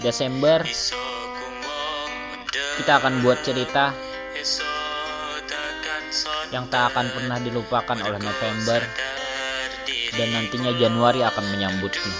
Desember. kita akan buat cerita yang tak akan pernah dilupakan oleh November. dan nantinya Januari akan menyambutnya.